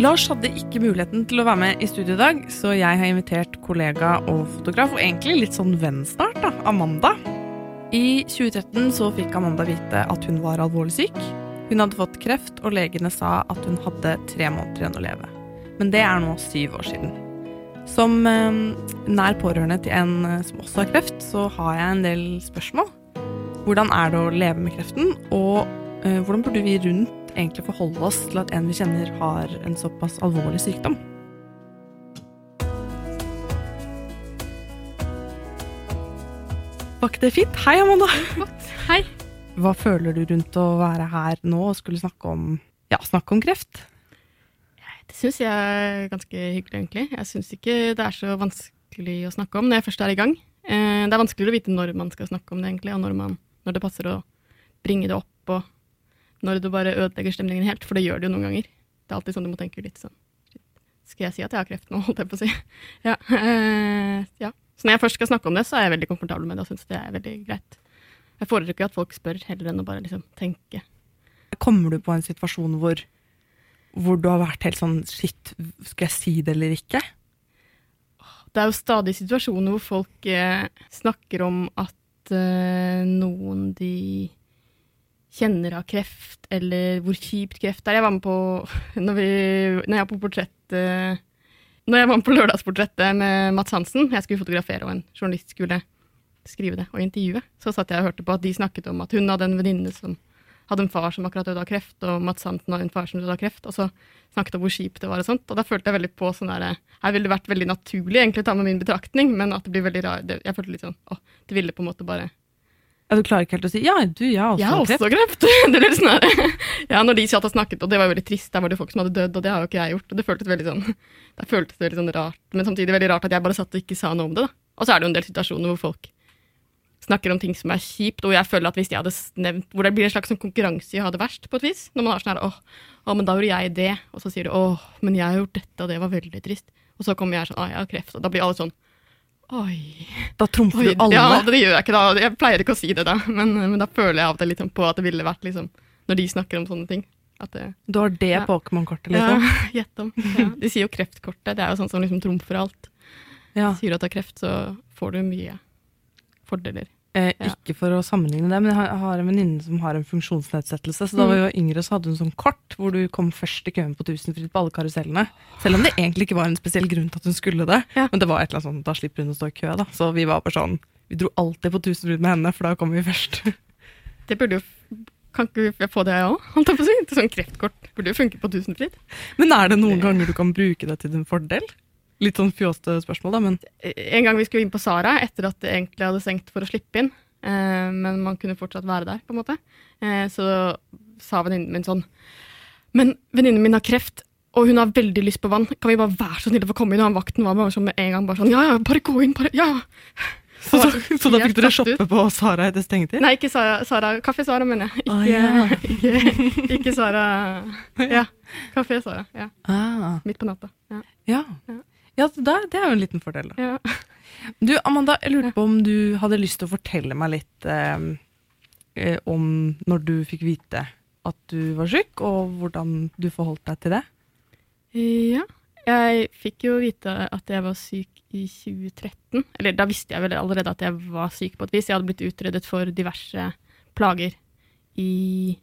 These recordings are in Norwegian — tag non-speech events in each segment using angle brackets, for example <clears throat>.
Lars hadde ikke muligheten til å være med i studio i dag, så jeg har invitert kollega og fotograf, og egentlig litt sånn venn snart, da, Amanda. I 2013 så fikk Amanda vite at hun var alvorlig syk. Hun hadde fått kreft, og legene sa at hun hadde tre måneder igjen å leve. Men det er nå syv år siden. Som eh, nær pårørende til en eh, som også har kreft, så har jeg en del spørsmål. Hvordan er det å leve med kreften, og eh, hvordan burde vi rundt egentlig forholde oss til at en vi kjenner har en såpass alvorlig sykdom? Var ikke det fint? Hei, Amanda. Hei. Hva føler du rundt å være her nå og skulle snakke om, ja, snakke om kreft? Det syns jeg er ganske hyggelig, egentlig. Jeg syns ikke det er så vanskelig å snakke om når jeg først er i gang. Eh, det er vanskeligere å vite når man skal snakke om det, egentlig, og når, man, når det passer å bringe det opp, og når du bare ødelegger stemningen helt, for det gjør det jo noen ganger. Det er alltid sånn du må tenke litt sånn Skal jeg si at jeg har kreft nå, holdt jeg på å si. <laughs> Ja. eh, ja. Så når jeg først skal snakke om det, så er jeg veldig komfortabel med det og syns det er veldig greit. Jeg foretrekker at folk spør heller enn å bare liksom tenke. Kommer du på en situasjon hvor, hvor du har vært helt sånn Shit, skal jeg si det eller ikke? Det er jo stadig situasjoner hvor folk eh, snakker om at eh, noen de kjenner av kreft, eller hvor kjipt kreft er. Jeg var med på <laughs> når, vi, når jeg var på portrett eh, Når jeg var med på Lørdagsportrettet med Mats Hansen, jeg skulle fotografere, og en journalist skulle skrive det og intervjue, så satt jeg og hørte på at de snakket om at hun hadde en venninne som hadde en far som akkurat døde av kreft, og Mats Hansen hadde en far som døde av kreft, og så snakket om hvor kjipt det var og sånt. Og da følte jeg veldig på sånn der Her ville det vært veldig naturlig egentlig å ta med min betraktning, men at det blir veldig rar Jeg følte litt sånn Å, det ville på en måte bare Ja, Du klarer ikke helt å si 'ja, du, jeg har også Jeg har også kreft! <laughs> det ble sånn her. Ja, når de satt og snakket, og det var jo veldig trist, der var det folk som hadde dødd, og det har jo ikke jeg gjort. Og det føltes veldig sånn <laughs> Det føltes veldig sånn rart, men samtidig veldig rart at jeg bare satt og ikke sa noe om det, da. Og så er det jo en del situasjoner hvor folk snakker om ting som er kjipt, og jeg føler at hvis jeg hadde nevnt Hvor det blir en slags sånn konkurranse i å ha det verst, på et vis. Når man har sånn her åh, åh, men da gjorde jeg det, og så sier du åh, men jeg har gjort dette, og det var veldig trist. Og så kommer jeg sånn, å, jeg har kreft, og da blir alle sånn Oi. Da trumfer Oi, du alle. Ja, det gjør jeg ikke da. Jeg pleier ikke å si det da, men, men da føler jeg av og til litt sånn på at det ville vært liksom Når de snakker om sånne ting. Det, Du har det Ja. Pokémon-kortet, liksom? ja, <laughs> gjett om. Ja. De sier jo kreftkortet. Det er jo sånn som liksom trumfer alt. Ja. Sier du at du har kreft, så får du mye fordeler. Eh, Ja. Ikke for å sammenligne det, men jeg har, en venninne som har en funksjonsnedsettelse. Så da vi var jeg yngre, så hadde hun sånn kort hvor du kom først i køen på Tusenfryd på alle karusellene. Selv om det egentlig ikke var en spesiell grunn til at hun skulle det. Ja. Men det var et eller annet sånn, da slipper hun å stå i kø, da. Så vi var bare sånn Vi dro alltid på Tusenfryd med henne, for da kom vi først. <laughs> Det burde jo Kan ikke jeg få det, jeg òg? Holdt jeg på å si. Sånn kreftkort burde jo funke på Tusenfryd. Men er det noen ganger du kan bruke det til din fordel? Litt sånn fjåste spørsmål, da, men En gang vi skulle inn på Sara, etter at det egentlig hadde stengt for å slippe inn, eh, men man kunne fortsatt være der, på en måte, eh, så sa venninnen min sånn Men venninnen min har kreft, og hun har veldig lyst på vann. Kan vi bare være så snille å få komme inn? Og han vakten var bare sånn med en gang bare sånn Ja, ja, bare gå inn, bare Ja, ja. Så, så, <laughs> så da Helt fikk dere shoppe på Sara etter stengetid? Nei, ikke Sara. Sara Kaffe Sara, mener jeg. Ikke, Å, ja. <laughs> ikke, ikke Sara <laughs> Ja. Kafé Sara. Ja. Ah, Midt på natta. Ja. ja. Ja. da, det er jo en liten fordel, da. ja. Du, Amanda, jeg lurte på om du hadde lyst til å fortelle meg litt eh, eh, om når du fikk vite at du var syk, og hvordan du forholdt deg til det. Ja. Jeg fikk jo vite at jeg var syk i 2013. Eller da visste jeg vel allerede at jeg var syk på et vis. Jeg hadde blitt utredet for diverse plager i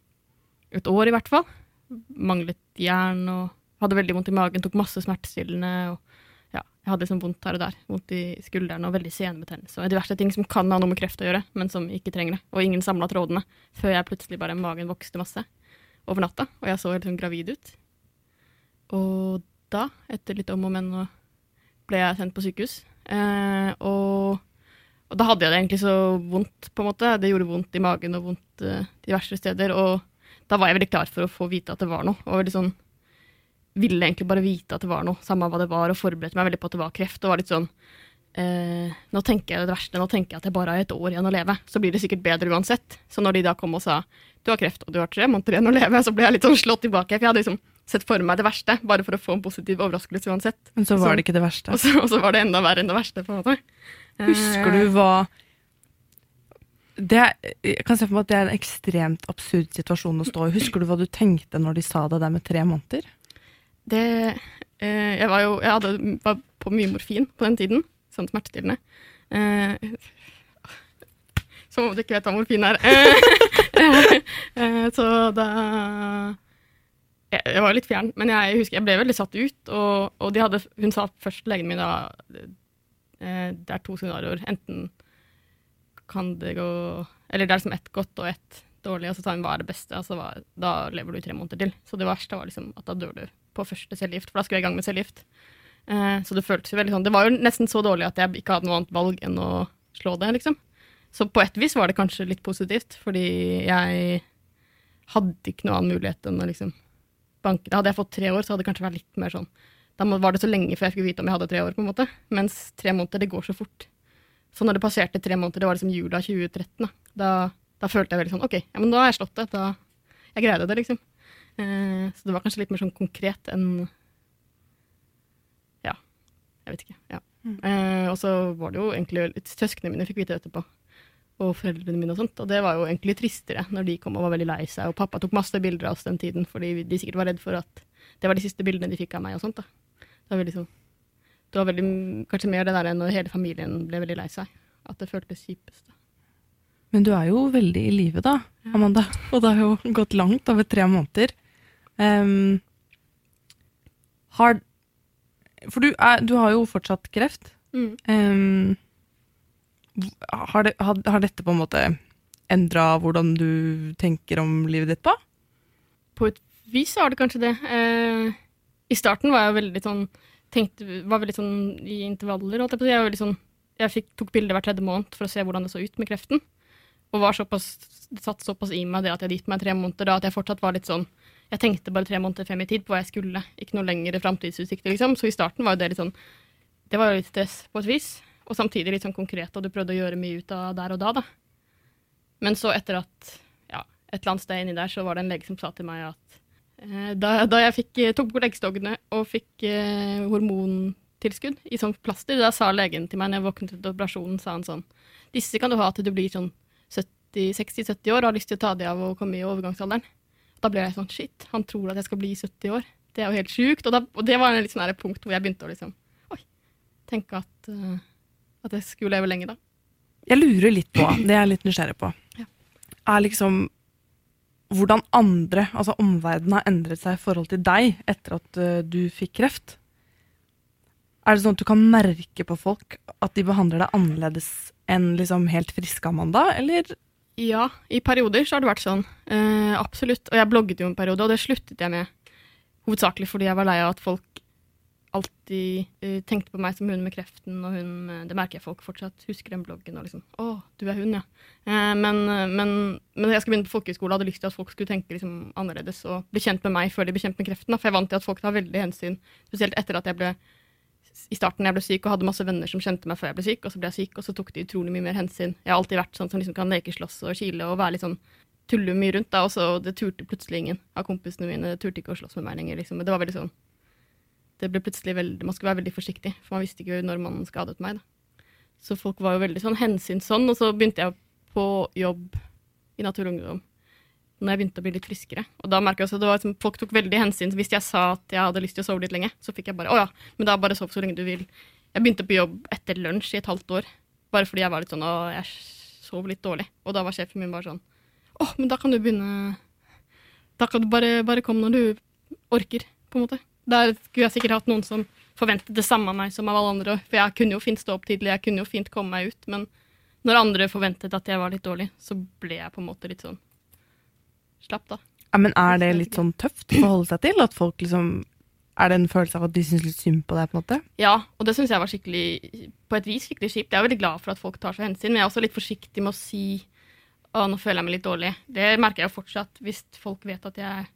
et år i hvert fall. Manglet jern og hadde veldig vondt i magen, tok masse smertestillende. og Jeg hadde liksom vondt her og der. Vondt i skulderen og veldig senebetennelse. Og diverse ting som kan ha noe med kreft å gjøre, men som ikke trenger det. Og ingen samla trådene før jeg plutselig bare magen vokste masse over natta. Og jeg så helt sånn gravid ut. Og da, etter litt om og men, ble jeg sendt på sykehus. Eh, og, og da hadde jeg det egentlig så vondt, på en måte. Det gjorde vondt i magen og vondt eh, diverse steder. Og da var jeg veldig klar for å få vite at det var noe. Og veldig sånn Ville egentlig bare vite at det var noe, samme hva det var, og forberedte meg veldig på at det var kreft. Og var litt sånn eh, Nå tenker jeg det verste, nå tenker jeg at jeg bare har et år igjen å leve. Så blir det sikkert bedre uansett. Så når de da kom og sa du har kreft og du har tre måneder igjen å leve, så ble jeg litt sånn slått tilbake. For jeg hadde liksom sett for meg det verste, bare for å få en positiv overraskelse uansett. Men så Så- var det ikke det verste. Og så, og så var det enda verre enn det verste. på en måte. Husker du hva det Jeg kan se for meg at det er en ekstremt absurd situasjon å stå i. Husker du hva du tenkte når de sa det der med tre måneder? Det eh, Jeg var jo Jeg hadde, var på mye morfin på den tiden, sånn smertestillende. Eh, som om du ikke vet hva morfin er. Eh, <laughs> eh, så da jeg, jeg var litt fjern, men jeg husker jeg ble veldig satt ut. Og, og de hadde, hun sa først legen min da eh, det er to scenarioer. Enten kan det gå Eller det er liksom ett godt og ett dårlig, og så sa hun hva er det beste, og så var, da lever du i tre måneder til. Så det verste var liksom at da dør du på første cellegift, for da skulle jeg i gang med cellegift. Eh, så det føltes jo veldig sånn Det var jo nesten så dårlig at jeg ikke hadde noe annet valg enn å slå det, liksom. Så på et vis var det kanskje litt positivt, fordi jeg hadde ikke noen annen mulighet enn å liksom banke. Hadde jeg fått tre år, så hadde det kanskje vært litt mer sånn Da var det så lenge før jeg fikk vite om jeg hadde tre år, på en måte. Mens tre måneder, det går så fort. Så når det passerte tre måneder, det var liksom jula 2013, da, da, da følte jeg veldig sånn OK, ja, men da har jeg slått det. Da, jeg greide det, liksom. Eh, så det var kanskje litt mer sånn konkret enn Ja, jeg vet ikke. Ja. Mm. Eh, og så var det jo egentlig Søsknene mine fikk vite det etterpå og foreldrene mine og sånt. Og det var jo egentlig tristere når de kom og var veldig lei seg. Og pappa tok masse bilder av oss den tiden fordi de sikkert var redd for at det var de siste bildene de fikk av meg og sånt. da. Det var, liksom, det var veldig, kanskje mer det der når hele familien ble veldig lei seg. At det føltes kjipest. Da. Men du er jo veldig i live da, Amanda. Og det har jo gått langt, over tre måneder. Um, har For du, er, du, har jo fortsatt kreft. Mm. Um, har, det, har, har, dette på en måte endra hvordan du tenker om livet ditt på? På et vis har det kanskje det. Uh, I starten var jeg veldig sånn tenkte, var veldig sånn i intervaller. Jeg, jeg, sånn, jeg fikk, tok bilder hver tredje måned for å se hvordan det så ut med kreften. Og var såpass, satt såpass i meg det at jeg hadde gitt meg tre måneder, da, at jeg fortsatt var litt sånn Jeg tenkte bare tre måneder frem i tid på hva jeg skulle, ikke noe lengre framtidsutsikter, liksom. Så i starten var jo det litt sånn Det var jo litt stress på et vis og samtidig litt sånn konkret, og du prøvde å gjøre mye ut av der og da, da. Men så etter at ja, et eller annet sted inni der, så var det en lege som sa til meg at eh, da, da, jeg fikk, eh, tok på eggstokkene og fikk eh, hormontilskudd i sånn plaster, da sa legen til meg når jeg våknet etter operasjonen, sa han sånn Disse kan du ha til du blir sånn 60-70 år og har lyst til å ta det av og komme i overgangsalderen. Da ble jeg sånn shit, han tror at jeg skal bli 70 år. Det er jo helt sjukt. Og, og det var en litt sånn punkt hvor jeg begynte å liksom Oi, tenke at uh, at jeg skulle leve lenge, da. Jeg lurer litt på, det jeg er litt nysgjerrig på, ja. er liksom hvordan andre, altså omverdenen, har endret seg i forhold til deg etter at uh, du fikk kreft. Er det sånn at du kan merke på folk at de behandler deg annerledes enn liksom helt friske Amanda, eller? Ja, i perioder så har det vært sånn. Uh, absolutt. Og jeg blogget jo en periode, og det sluttet jeg med. Hovedsakelig fordi jeg var lei av at folk alltid uh, tenkte på meg som hun med kreften, og hun med Det merker jeg folk fortsatt husker den bloggen og liksom Å, du er hun, ja. Uh, men, men, men, jeg skal begynne på folkehøyskole og hadde lyst til at folk skulle tenke liksom annerledes og bli kjent med meg før de ble kjent med kreften. Da, for jeg vant til at folk tar veldig hensyn, spesielt etter at jeg ble i starten jeg ble syk og hadde masse venner som kjente meg før jeg ble syk, og så ble jeg syk, og så tok de utrolig mye mer hensyn. Jeg har alltid vært sånn som liksom kan lekeslåss og kile og være litt sånn tulle mye rundt, da, og så det turte plutselig ingen av kompisene mine det turte ikke å slåss med meg lenger, liksom. Det var veldig sånn det ble plutselig veldig, Man skulle være veldig forsiktig, for man visste ikke når man skadet meg. Da. Så folk var jo veldig sånn hensynsånn, og så begynte jeg på jobb i Natur og Ungdom når jeg begynte å bli litt friskere. Og da merket jeg også det var, liksom, folk tok veldig hensyn. Hvis jeg sa at jeg hadde lyst til å sove litt lenge, så fikk jeg bare å ja, men da bare sov så lenge du vil. Jeg begynte på jobb etter lunsj i et halvt år, bare fordi jeg var litt sånn å, jeg sov litt dårlig. Og da var sjefen min bare sånn å, men da kan du begynne Da kan du bare, bare komme når du orker, på en måte. Der skulle jeg sikkert hatt noen som forventet det samme av meg som av alle andre. For jeg kunne jo fint stå opp tidlig, jeg kunne jo fint komme meg ut. Men når andre forventet at jeg var litt dårlig, så ble jeg på en måte litt sånn slapp, da. Ja, men er det litt sånn tøft å forholde seg til? At folk liksom Er det en følelse av at de syns litt synd på deg? på en måte? Ja, og det syns jeg var skikkelig på et vis skikkelig kjipt. Jeg er veldig glad for at folk tar seg hensyn, men jeg er også litt forsiktig med å si å, nå føler jeg meg litt dårlig. Det merker jeg jo fortsatt hvis folk vet at jeg er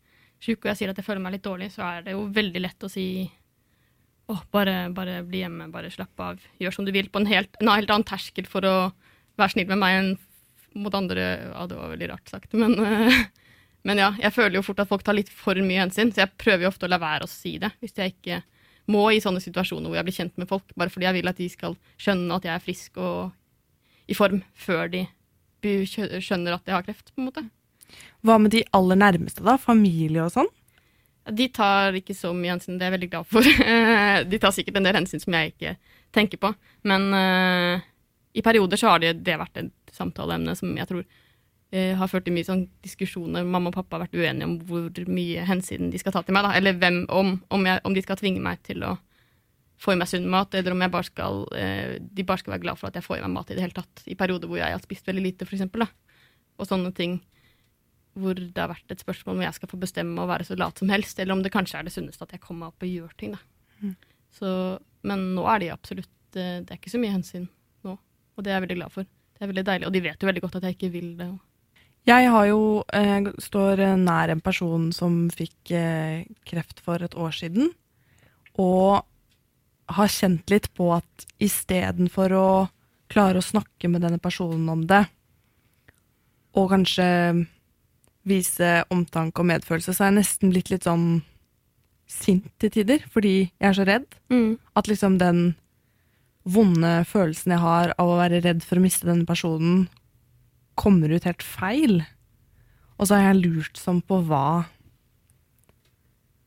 sjuk og jeg sier at jeg føler meg litt dårlig, så er det jo veldig lett å si åh, bare, bare bli hjemme, bare slapp av, gjør som du vil, på en helt, en helt annen terskel for å være snill med meg enn mot andre. Ja, det var veldig rart sagt, men, men ja, jeg føler jo fort at folk tar litt for mye hensyn, så jeg prøver jo ofte å la være å si det hvis jeg ikke må i sånne situasjoner hvor jeg blir kjent med folk, bare fordi jeg vil at de skal skjønne at jeg er frisk og i form før de skjønner at jeg har kreft, på en måte. Hva med de aller nærmeste, da? Familie og sånn? De tar ikke så mye hensyn, det er jeg veldig glad for. <laughs> de tar sikkert en del hensyn som jeg ikke tenker på. Men uh, i perioder så har det, det vært et samtaleemne som jeg tror uh, har ført til mye sånn diskusjoner. Mamma og pappa har vært uenige om hvor mye hensyn de skal ta til meg. Da. Eller hvem, om, om, jeg, om de skal tvinge meg til å få i meg sunn mat, eller om bare skal, eh, de bare skal være glad for at jeg får i meg mat i det hele tatt. I perioder hvor jeg har spist veldig lite. Da. Og sånne ting hvor det har vært et spørsmål om jeg skal få bestemme og være så lat som helst, eller om det kanskje er det sunneste at jeg kommer meg opp og gjør ting. Mm. Så, men nå er de absolutt eh, Det er ikke så mye hensyn nå, og det er jeg veldig glad for. Det er veldig deilig, Og de vet jo veldig godt at jeg ikke vil det. Jeg har jo, eh, står nær en person som fikk eh, kreft for et år siden, og har kjent litt på at istedenfor å klare å snakke med denne personen om det, og kanskje vise omtanke og medfølelse, så er jeg nesten blitt litt sånn sint til tider, fordi jeg er så redd. Mm. At liksom den vonde følelsen jeg har av å være redd for å miste denne personen, kommer ut helt feil. Og så har jeg lurt sånn på hva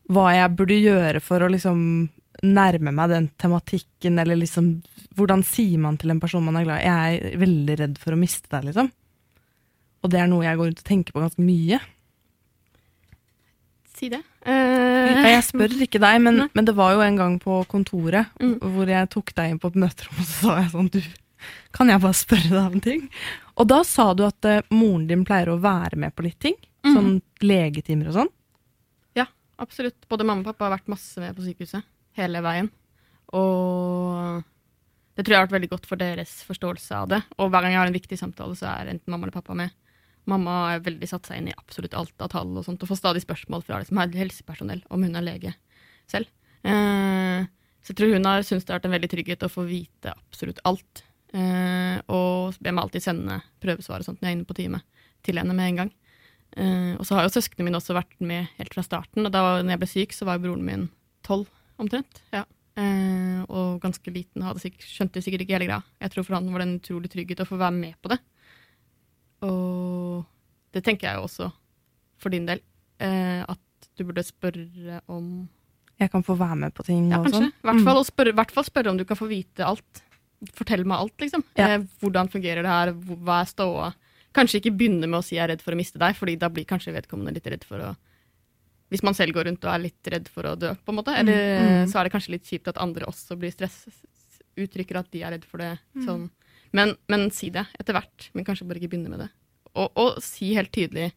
Hva jeg burde gjøre for å liksom nærme meg den tematikken, eller liksom Hvordan sier man til en person man er glad i? Jeg er veldig redd for å miste deg, liksom. Og det er noe jeg går rundt og tenker på ganske mye. Si det. Uh, jeg spør ikke deg, men, men, det var jo en gang på kontoret mm. hvor jeg tok deg inn på et møterom og så sa jeg sånn Du, kan jeg bare spørre deg om ting? Og da sa du at uh, moren din pleier å være med på litt ting. Mm. Sånn legetimer og sånn. Ja, absolutt. Både mamma og pappa har vært masse med på sykehuset hele veien. Og det tror jeg har vært veldig godt for deres forståelse av det. Og hver gang jeg har en viktig samtale, så er enten mamma eller pappa med. Mamma har veldig satt seg inn i absolutt alt av tall og sånt, og får stadig spørsmål fra liksom, helsepersonell om hun er lege selv. Eh, så jeg tror hun har syntes det har vært en veldig trygghet å få vite absolutt alt. Eh, og jeg meg alltid sende prøvesvar og sånt når jeg er inne på teamet, til henne med en gang. Eh, og så har jo søsknene mine også vært med helt fra starten, og da når jeg ble syk, så var jo broren min tolv omtrent. ja. Eh, og ganske liten, hadde sikkert, skjønte sikkert ikke hele greia. Jeg tror for han var det en utrolig trygghet å få være med på det. Og det tenker jeg jo også for din del. Eh, at du burde spørre om Jeg kan få være med på ting ja, og sånn? I hvert mm. hvert fall spørre om du kan få vite alt. Fortell meg alt, liksom. Ja. Eh, hvordan fungerer det her? Hva er ståa? Kanskje ikke begynne med å si jeg er redd for å miste deg, fordi da blir kanskje vedkommende litt redd for å Hvis man selv går rundt og er litt redd for å dø, på en måte. Mm, eller mm. så er det kanskje litt kjipt at andre også blir stresset, uttrykker at de er redd for det. Mm. sånn men, men, si det etter hvert. Men kanskje bare ikke begynne med det. Og, og, si helt tydelig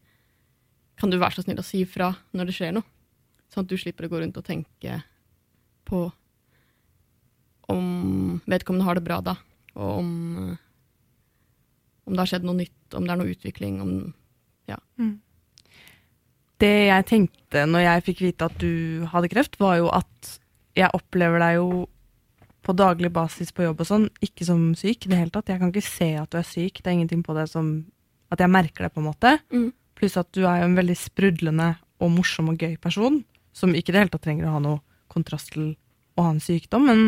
Kan du være så snill å si ifra når det skjer noe? Sånn at du slipper å gå rundt og tenke på om vedkommende har det bra da, og om, om det har skjedd noe nytt, om det er noe utvikling, om Ja. Mm. Det jeg tenkte når jeg fikk vite at du hadde kreft, var jo at jeg opplever deg jo på daglig basis på jobb og sånn, ikke som syk i det hele tatt. Jeg kan ikke se at du er syk. Det er ingenting på det som At jeg merker det, på en måte. Mm. Pluss at du er jo en veldig sprudlende og morsom og gøy person, som ikke i det hele tatt trenger å ha noe kontrast til å ha en sykdom. Men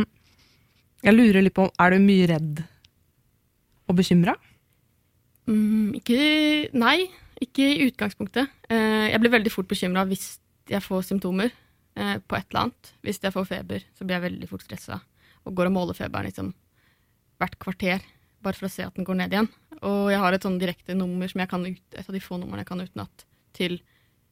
jeg lurer litt på Er du mye redd og bekymra? Mm, ikke Nei, ikke i utgangspunktet. Eh, jeg blir veldig fort bekymra hvis jeg får symptomer eh, på et eller annet. Hvis jeg får feber, så blir jeg veldig fort stressa og går og måler feberen liksom hvert kvarter, bare for å se at den går ned igjen. Og jeg har et sånn direkte nummer som jeg kan ut, et av de få numrene jeg kan utenat, til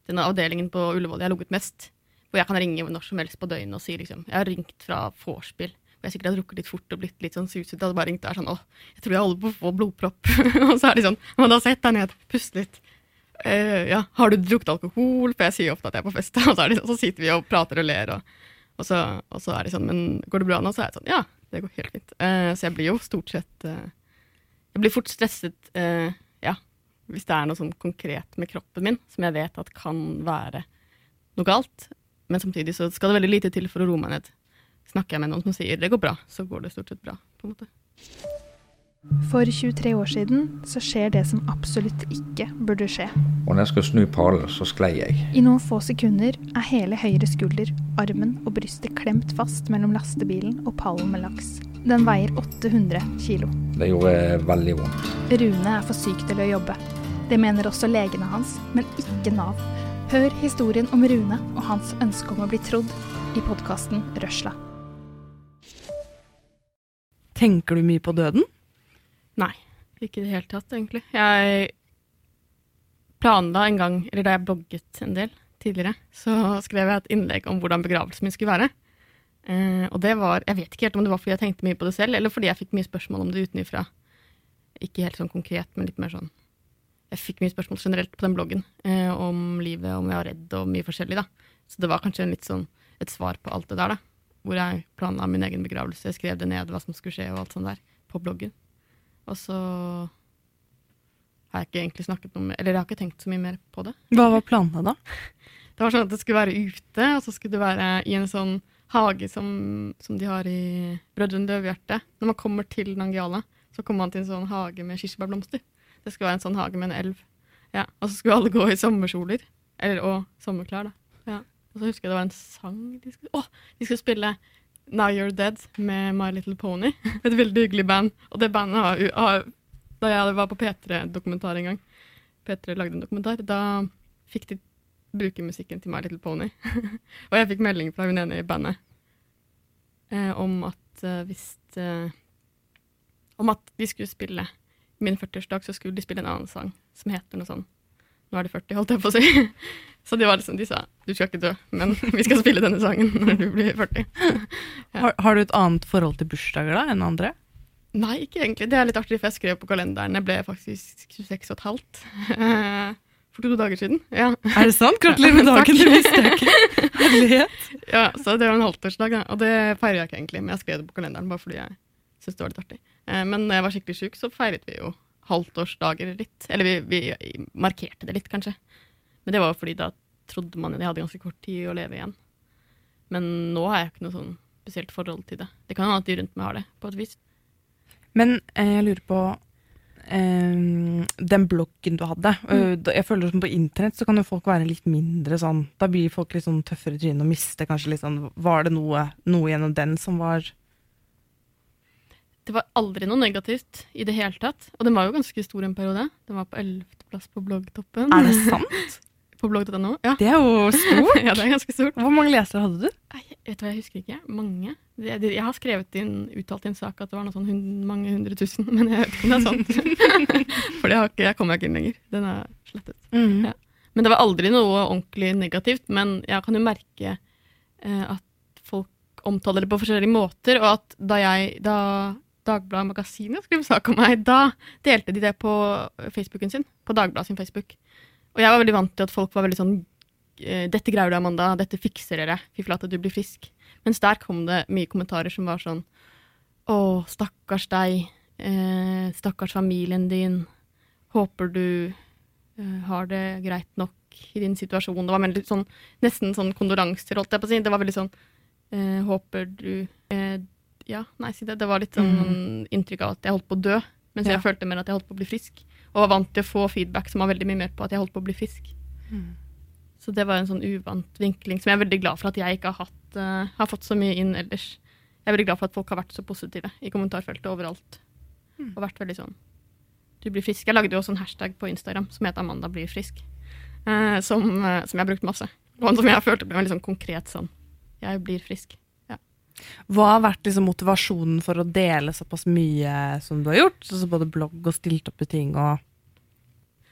denne avdelingen på Ullevål jeg har ligget mest. Hvor jeg kan ringe når som helst på døgnet og si liksom Jeg har ringt fra vorspiel. Hvor jeg sikkert har drukket litt fort og blitt litt sånn suset. Hadde bare ringt der sånn Å, jeg tror jeg holder på å få blodpropp. <laughs> og så er de sånn Men da sett deg ned, pust litt. Uh, ja, har du drukket alkohol? For jeg sier ofte at jeg er på fest. <laughs> og så, de, sånn, så sitter vi og prater og ler. og og så, og så, er de sånn Men går det bra nå? Så er jeg sånn Ja, det går helt fint. Uh, så jeg blir jo stort sett uh, Jeg blir fort stresset, ja, hvis det er noe sånn konkret med kroppen min som jeg vet at kan være noe galt. Men samtidig så skal det veldig lite til for å roe meg ned. Snakker jeg med noen som sier det går bra, så går det stort sett bra. på en måte. For 23 år siden så skjer det som absolutt ikke burde skje. Og når jeg skal snu pallen, så sklei jeg. I noen få sekunder er hele høyre skulder, armen og brystet klemt fast mellom lastebilen og pallen med laks. Den veier 800 kilo. Det gjorde veldig vondt. Rune er for syk til å jobbe. Det mener også legene hans, men ikke Nav. Hør historien om Rune og hans ønske om å bli trodd i podkasten Røsla. Tenker du mye på døden? Nei, ikke i det hele tatt, egentlig. Jeg planla en gang, eller da jeg blogget en del tidligere, så skrev jeg et innlegg om hvordan begravelsen min skulle være. Eh, og det var Jeg vet ikke helt om det var fordi jeg tenkte mye på det selv, eller fordi jeg fikk mye spørsmål om det utenfra. Ikke helt sånn konkret, men litt mer sånn Jeg fikk mye spørsmål generelt på den bloggen eh, om livet, om jeg var redd og mye forskjellig, da. Så det var kanskje litt sånn et svar på alt det der, da. Hvor jeg planla min egen begravelse, jeg skrev det ned hva som skulle skje og alt sånt der, på bloggen. Og så har jeg ikke egentlig snakket noe mer Eller jeg har ikke tenkt så mye mer på det. Hva var planene da? <laughs> Det var sånn at det skulle være ute, og så skulle det være i en sånn hage som, som de har i Brødrene Løvehjerte. Når man kommer til Nangiala, så kommer man til en sånn hage med kirsebærblomster. Det skulle være en sånn hage med en elv. Ja, Og så skulle alle gå i sommerkjoler. Eller, og sommerklær, da. Og så husker jeg det var en sang de skulle Å! De skulle spille Now You're Dead med My Little Pony. <laughs> Et veldig hyggelig band. Og det bandet har, har Da jeg var på P3-dokumentar en gang, P3 lagde en dokumentar, da fikk de bruke musikken til My Little Pony. <laughs> og jeg fikk melding fra hun ene i bandet eh, om at eh, hvis eh, Om at de skulle spille min 40-årsdag, så skulle de spille en annen sang som heter noe sånn Nå er det 40, holdt jeg på å si. <laughs> Så de var liksom, de sa du skal ikke dø, men <laughs> vi skal spille denne sangen når du blir 40. <laughs> Ja. Har, har du et annet forhold til bursdager da enn andre? Nei, ikke egentlig. Det er litt artig, for jeg skrev på kalenderen. Jeg ble faktisk 26 og et halvt. For to dager siden. Ja. Er det sant? Gratulerer med dagen, det visste ikke. Herlighet. ja, så det var en halvtårsdag, da. Og det feirer jeg ikke egentlig, men jeg skrev det på kalenderen bare fordi jeg syntes det var litt artig. Eh, men når jeg var skikkelig sjuk, så feiret vi jo halvtårsdager litt. Eller vi, vi markerte det litt, kanskje. Men det var jo fordi da trodde man jeg hadde ganske kort tid å leve igjen. Men nå har jeg ikke noe sånn spesielt forhold til det. Det kan hende at de rundt meg har det, på et vis. Men eh, jeg lurer på eh, den bloggen du hadde. Mm. Jeg føler som På internett så kan jo folk være litt mindre sånn Da blir folk litt sånn tøffere i trynet og mister kanskje litt sånn Var det noe, noe gjennom den som var Det var aldri noe negativt i det hele tatt. Og den var jo ganske stor en periode. Den var på 11.-plass på bloggtoppen. Er det sant? <laughs> På blogg.no. Ja. Det er jo stort. <laughs> ja, det er ganske stort. Hvor mange lesere hadde du? Nei, vet du hva, jeg husker ikke. Mange. Jeg har skrevet inn, uttalt i en sak at det var noe sånn hund, mange hundre tusen, <laughs> men jeg vet ikke om det er sant. For det har ikke, jeg kommer ikke inn lenger. Den er slettet. Ja. Men det var aldri noe ordentlig negativt. Men jeg kan jo merke eh, at folk omtaler det på forskjellige måter, og at da jeg, da Dagbladet Magasinet skrev sak om meg, da delte de det på Facebooken sin. På Dagbladet sin Facebook. Og jeg var veldig vant til at folk var veldig sånn eh, 'Dette greier du, Amanda. Dette fikser dere. Fy flate, du blir frisk.' Mens der kom det mye kommentarer som var sånn 'Å, stakkars deg. Eh, stakkars familien din. Håper du eh, har det greit nok i din situasjon.' Det var veldig sånn, nesten sånn kondoranser, holdt jeg på å si. Det var veldig sånn eh, 'Håper du eh, Ja, nei, si det. Det var litt sånn inntrykk av at jeg holdt på å dø. Mens Ja. jeg følte mer at jeg holdt på å bli frisk. Og var vant til å få feedback som var veldig mye mer på at jeg holdt på å bli frisk. Så det var en sånn uvant vinkling som jeg er veldig glad for at jeg ikke har, hatt, uh, har fått så mye inn ellers. Jeg er veldig glad for at folk har vært så positive i kommentarfeltet overalt. Og vært veldig sånn Du blir frisk. Jeg lagde jo også en hashtag på Instagram som het Amanda blir frisk. Uh, som, uh, som jeg har brukt masse. Og som jeg følte ble veldig sånn konkret sånn Jeg blir frisk. Hva har vært liksom motivasjonen for å dele såpass mye som du har gjort? Altså både blogg og stilt opp i ting og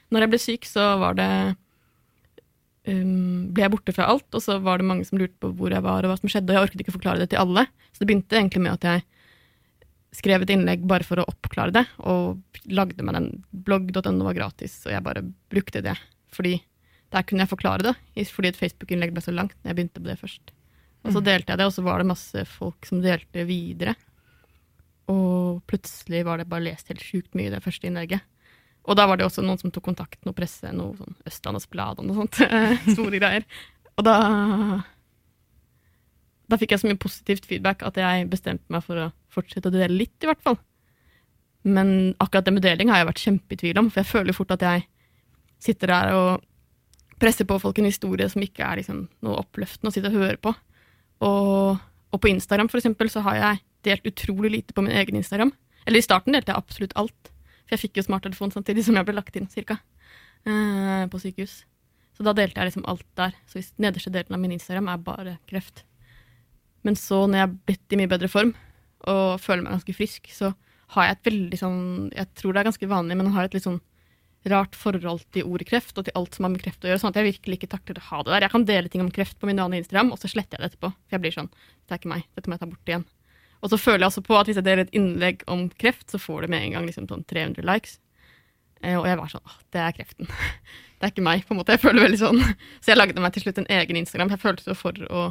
Når jeg ble syk, så var det um, ble jeg borte fra alt, og så var det mange som lurte på hvor jeg var og hva som skjedde, og jeg orket ikke forklare det til alle. Så det begynte egentlig med at jeg skrev et innlegg bare for å oppklare det, og lagde meg den. Blogg.no var gratis, og jeg bare brukte det. Fordi der kunne jeg forklare det, fordi et Facebook-innlegg ble så langt når jeg begynte på det først. Og så delte jeg det, og så var det masse folk som delte videre. Og plutselig var det bare lest helt sjukt mye i det første innlegget. Og da var det også noen som tok kontakt, noe presse, noe sånn Østlandets Blad og noe sånt. <laughs> Store greier. Og da Da fikk jeg så mye positivt feedback at jeg bestemte meg for å fortsette å dele litt, i hvert fall. Men akkurat det med deling har jeg vært kjempe i tvil om, for jeg føler fort at jeg sitter der og presser på folk en historie som ikke er liksom noe oppløftende å sitte og høre på. Og, og på Instagram for eksempel, så har jeg delt utrolig lite på min egen Instagram. Eller i starten delte jeg absolutt alt. For jeg fikk jo smarttelefon samtidig som jeg ble lagt inn, cirka. Eh, på sykehus. Så da delte jeg liksom alt der. Så hvis nederste delen av min Instagram er bare kreft. Men så, når jeg er blitt i mye bedre form og føler meg ganske frisk, så har jeg et veldig sånn Jeg tror det er ganske vanlig, men har et litt sånn rart forhold til ordet kreft og til alt som har med kreft å gjøre. Sånn at jeg virkelig ikke takler å ha det der. Jeg kan dele ting om kreft på min vanlige Instagram, og så sletter jeg det etterpå. For jeg blir sånn Det er ikke meg. Dette må jeg ta bort igjen. Og så føler jeg også på at hvis jeg deler et innlegg om kreft, så får det med en gang liksom sånn 300 likes. Eh, og jeg var sånn det er kreften. <laughs> det er ikke meg, på en måte. Jeg føler veldig sånn. <laughs> Så jeg lagde meg til slutt en egen Instagram. Jeg følte så for å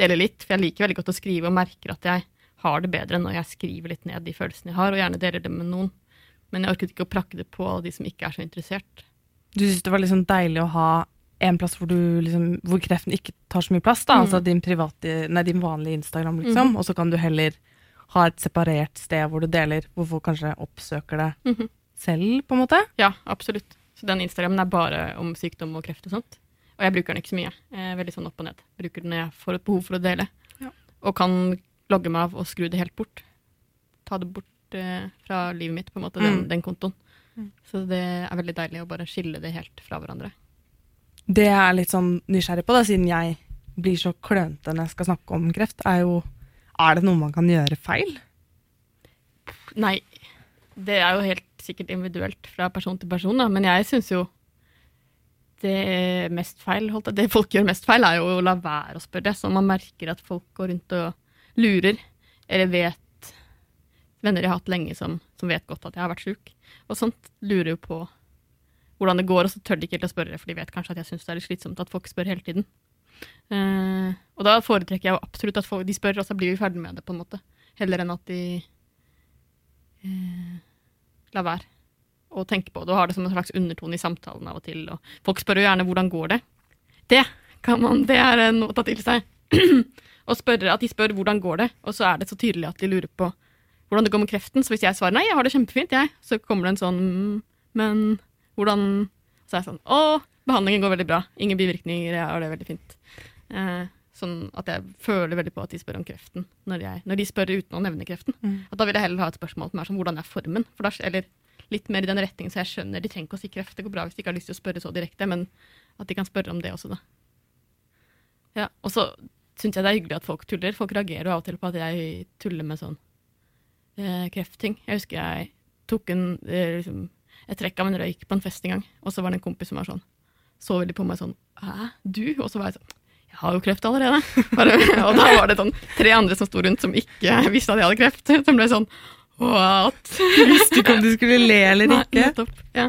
dele litt, for jeg liker veldig godt å skrive og merker at jeg har det bedre når jeg skriver litt ned de følelsene jeg har, og gjerne deler det med noen. Men jeg orket ikke å prakke det på de som ikke er så interessert. Du syns det var liksom deilig å ha en plass hvor, du liksom, hvor kreften ikke tar så mye plass? da, Mm. Altså din, private, nei, din vanlige Instagram, liksom. Mm. Og så kan du heller ha et separert sted hvor du deler, hvor folk kanskje oppsøker det Mhm. selv, på en måte. Ja, absolutt. Så den Instagramen er bare om sykdom og kreft og sånt. Og jeg bruker den ikke så mye. Jeg er veldig sånn opp og ned. Bruker den når jeg får et behov for å dele. Ja. Og kan logge meg av og skru det helt bort. Ta det bort eh, fra livet mitt, på en måte, den, Mm. den kontoen. Mm. Så det er veldig deilig å bare skille det helt fra hverandre. Det jeg er litt sånn nysgjerrig på, da, siden jeg blir så klønete når jeg skal snakke om kreft, er jo Er det noe man kan gjøre feil? Nei, det er jo helt sikkert individuelt fra person til person, da. men jeg syns jo det mest feil, holdt jeg, det folk gjør mest feil, er jo å la være å spørre. Så man merker at folk går rundt og lurer, eller vet Venner jeg har hatt lenge som, som vet godt at jeg har vært sjuk, og sånt lurer jo på hvordan det går, og så tør de ikke helt å spørre, for de vet kanskje at jeg syns det er litt slitsomt at folk spør hele tiden. Uh, og da foretrekker jeg absolutt at folk, de spør, og så blir vi ferdig med det, på en måte. Heller enn at de uh, lar være å tenke på det og har det som en slags undertone i samtalen av og til. Og folk spør jo gjerne hvordan går det. Det kan man, det er noe å ta til seg. <clears throat> og spørre, at de spør hvordan går det, og så er det så tydelig at de lurer på hvordan det går med kreften. Så hvis jeg svarer nei, jeg har det kjempefint, jeg, så kommer det en sånn «Mm, men hvordan Så er jeg sånn å, behandlingen går veldig bra. Ingen bivirkninger, jeg har det veldig fint. Eh, sånn at jeg føler veldig på at de spør om kreften når, jeg, når de spør uten å nevne kreften. Mm. At da vil jeg heller ha et spørsmål som er sånn hvordan er formen? For da, eller litt mer i den retningen, så jeg skjønner de trenger ikke å si kreft. Det går bra hvis de ikke har lyst til å spørre så direkte, men at de kan spørre om det også, da. Ja, og så syns jeg det er hyggelig at folk tuller. Folk reagerer jo av og til på at jeg tuller med sånn eh, kreftting. Jeg husker jeg tok en, eh, liksom, Jeg trekk av en røyk på en fest en gang, og så var det en kompis som var sånn så veldig på meg sånn Hæ, du? Og så var jeg sånn Jeg har jo kreft allerede. <laughs> Bare, og da var det sånn tre andre som sto rundt som ikke visste at jeg hadde kreft. Som ble sånn What? Visste ikke om du skulle le eller <laughs> Nei, ikke? nettopp. Ja.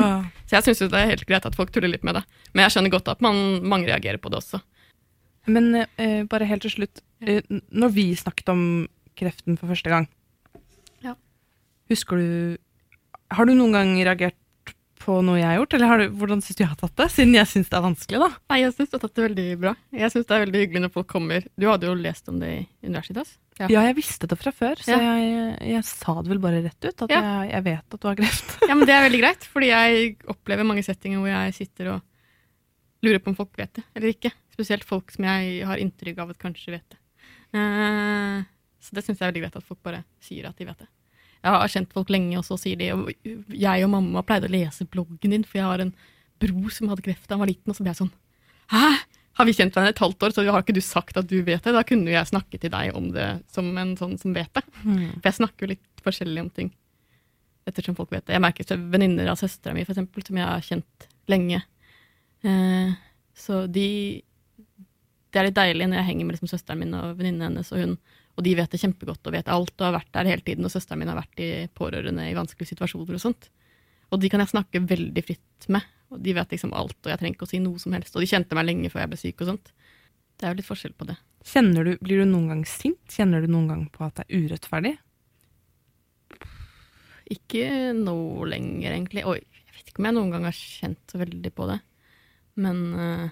Ah. Så jeg syns det er helt greit at folk tuller litt med det. Men jeg skjønner godt at man, mange reagerer på det også. Men eh, bare helt til slutt. Eh, når vi snakket om kreften for første gang. Husker du Har du noen gang reagert på noe jeg har gjort, eller har du, hvordan syns du jeg har tatt det? Siden jeg syns det er vanskelig, da. Nei, jeg syns du har tatt det veldig bra. Jeg synes det er veldig hyggelig når folk kommer. Du hadde jo lest om det i Universitas. Ja. Ja, jeg visste det fra før, så Ja. jeg, jeg sa det vel bare rett ut. At Ja. jeg, jeg vet at du har kreft. Ja, men det er veldig greit, fordi jeg opplever mange settinger hvor jeg sitter og lurer på om folk vet det eller ikke. Spesielt folk som jeg har inntrykk av at kanskje vet det. Uh, så det syns jeg er veldig greit at folk bare sier at de vet det. Jeg har kjent folk lenge, og så sier de Jeg og mamma pleide å lese bloggen din, for jeg har en bror som hadde kreft da han var liten, og så ble jeg sånn Hæ? Har vi kjent hverandre et halvt år, så har ikke du sagt at du vet det? Da kunne jeg snakke til deg om det som en sånn som vet det. For jeg snakker jo litt forskjellig om ting ettersom folk vet det. Jeg merker venninner av søstera mi, eksempel, som jeg har kjent lenge. Eh, så de Det er litt deilig når jeg henger med liksom, søsteren min og venninnen hennes, og hun og de vet det kjempegodt og vet alt og har vært der hele tiden. Og søsteren min har vært i pårørende i vanskelige situasjoner og sånt. Og de kan jeg snakke veldig fritt med. Og de vet liksom alt, og jeg trenger ikke å si noe som helst. Og de kjente meg lenge før jeg ble syk og sånt. Det er jo litt forskjell på det. Kjenner du, Blir du noen gang sint? Kjenner du noen gang på at det er urettferdig? Ikke nå lenger, egentlig. Oi, jeg vet ikke om jeg noen gang har kjent så veldig på det. Men eh,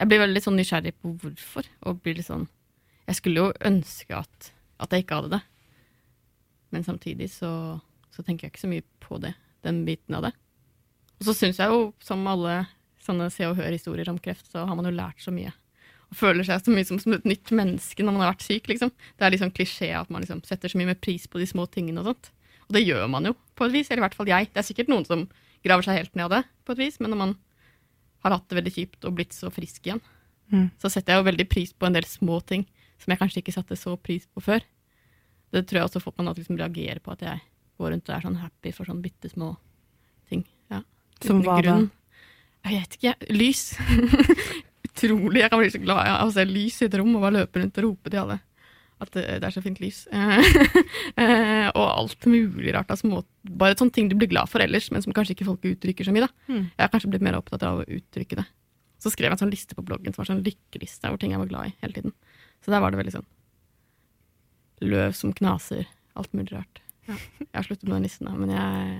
Jeg blir veldig sånn nysgjerrig på hvorfor. Og blir litt sånn Jeg skulle jo ønske at, at jeg ikke hadde det. Men samtidig så, så tenker jeg ikke så mye på det, den biten av det. Og så syns jeg jo, som alle sånne Se og Hør-historier om kreft, så har man jo lært så mye. Og føler seg så mye som, som et nytt menneske når man har vært syk, liksom. Det er liksom klisjé at man liksom setter så mye med pris på de små tingene og sånt. Og det gjør man jo, på et vis. Eller i hvert fall jeg. Det er sikkert noen som graver seg helt ned av det, på et vis. Men når man har hatt det veldig kjipt og blitt så frisk igjen, Mm. så setter jeg jo veldig pris på en del små ting som jeg kanskje ikke satte så pris på før. Det tror jeg også folk kan liksom reagere på, at jeg går rundt og er sånn happy for sånne bitte små ting. Ja. Som hva da? Jeg vet ikke. Lys. <laughs> Utrolig. Jeg kan bli så glad av å se lys i et rom og bare løpe rundt og rope til alle at det, er så fint lys. <laughs> Eh, og alt mulig rart. Altså, bare sånne ting du blir glad for ellers, men som kanskje ikke folk uttrykker så mye. Mm. Jeg har kanskje blitt mer opptatt av å uttrykke det. Så skrev jeg en sånn liste på bloggen som var sånn lykkeliste hvor ting jeg var glad i hele tiden. Så der var det veldig sånn løv som knaser, alt mulig rart. Ja. Jeg har sluttet med den listen, da, men jeg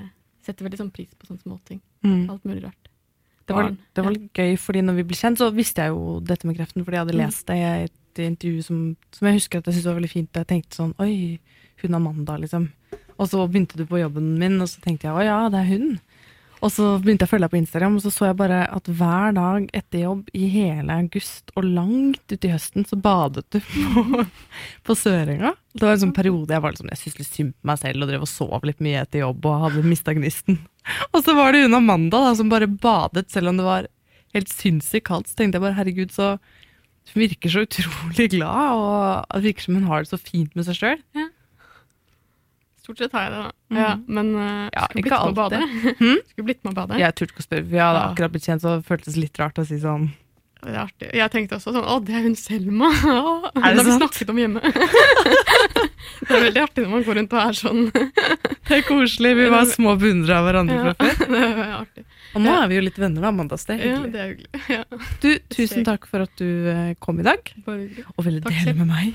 setter veldig sånn pris på sånne småting. Mm. Alt mulig rart. Det var, det var litt gøy, fordi når vi ble kjent, så visste jeg jo dette med kreften, fordi jeg hadde Mm. lest det i et intervju som, som jeg husker at jeg syntes var veldig fint. Jeg tenkte sånn Oi, hun Amanda, liksom. Og så begynte du på jobben min, og så tenkte jeg å ja, det er hun. Og så begynte jeg å følge deg på Instagram, og så så jeg bare at hver dag etter jobb i hele august og langt ut i høsten, så badet du <laughs> på, på Sørenga. Det var en sånn periode jeg var liksom, jeg syntes litt synd på meg selv og drev og sov litt mye etter jobb og hadde mista gnisten. <laughs> Og så var det hun Amanda da, som bare badet selv om det var helt sinnssykt kaldt. Så tenkte jeg bare herregud, så hun virker så utrolig glad, og det virker som hun har det så fint med seg sjøl. Stort sett har jeg det, da. Mm. Ja, men uh, Ja, skulle blitt med å bade. Hmm? Hm? <laughs> Skulle blitt med å bade. Jeg turte ikke å spørre, vi hadde akkurat blitt kjent, så det føltes litt rart å si sånn Det er artig. Jeg tenkte også sånn Å, det er hun Selma! <laughs> Å, Er det da vi sant? snakket om hjemme. <laughs> det er veldig artig når man går rundt og er sånn. Det er koselig, vi var små beundrere av hverandre Ja, fra før. det er artig. Og nå Ja. er vi jo litt venner, da, Amanda. Så det er hyggelig. Ja, det er hyggelig. <laughs> Ja, Du, tusen takk for at du eh, kom i dag, bare og ville Takk dele med meg.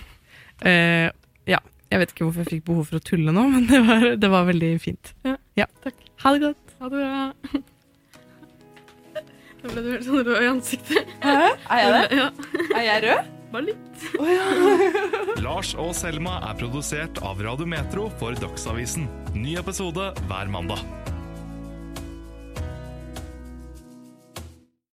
Uh, ja, jeg vet ikke hvorfor jeg fikk behov for å tulle nå, <laughs> men det var, det var veldig fint. Ja, takk. Ha det godt. Ha det bra. <laughs> Da ble du helt sånn rød i ansiktet. Hæ? Er jeg det? Ja, Er jeg rød? bare litt. Lars og Selma er produsert av Radio Metro for Dagsavisen. Ny episode hver mandag.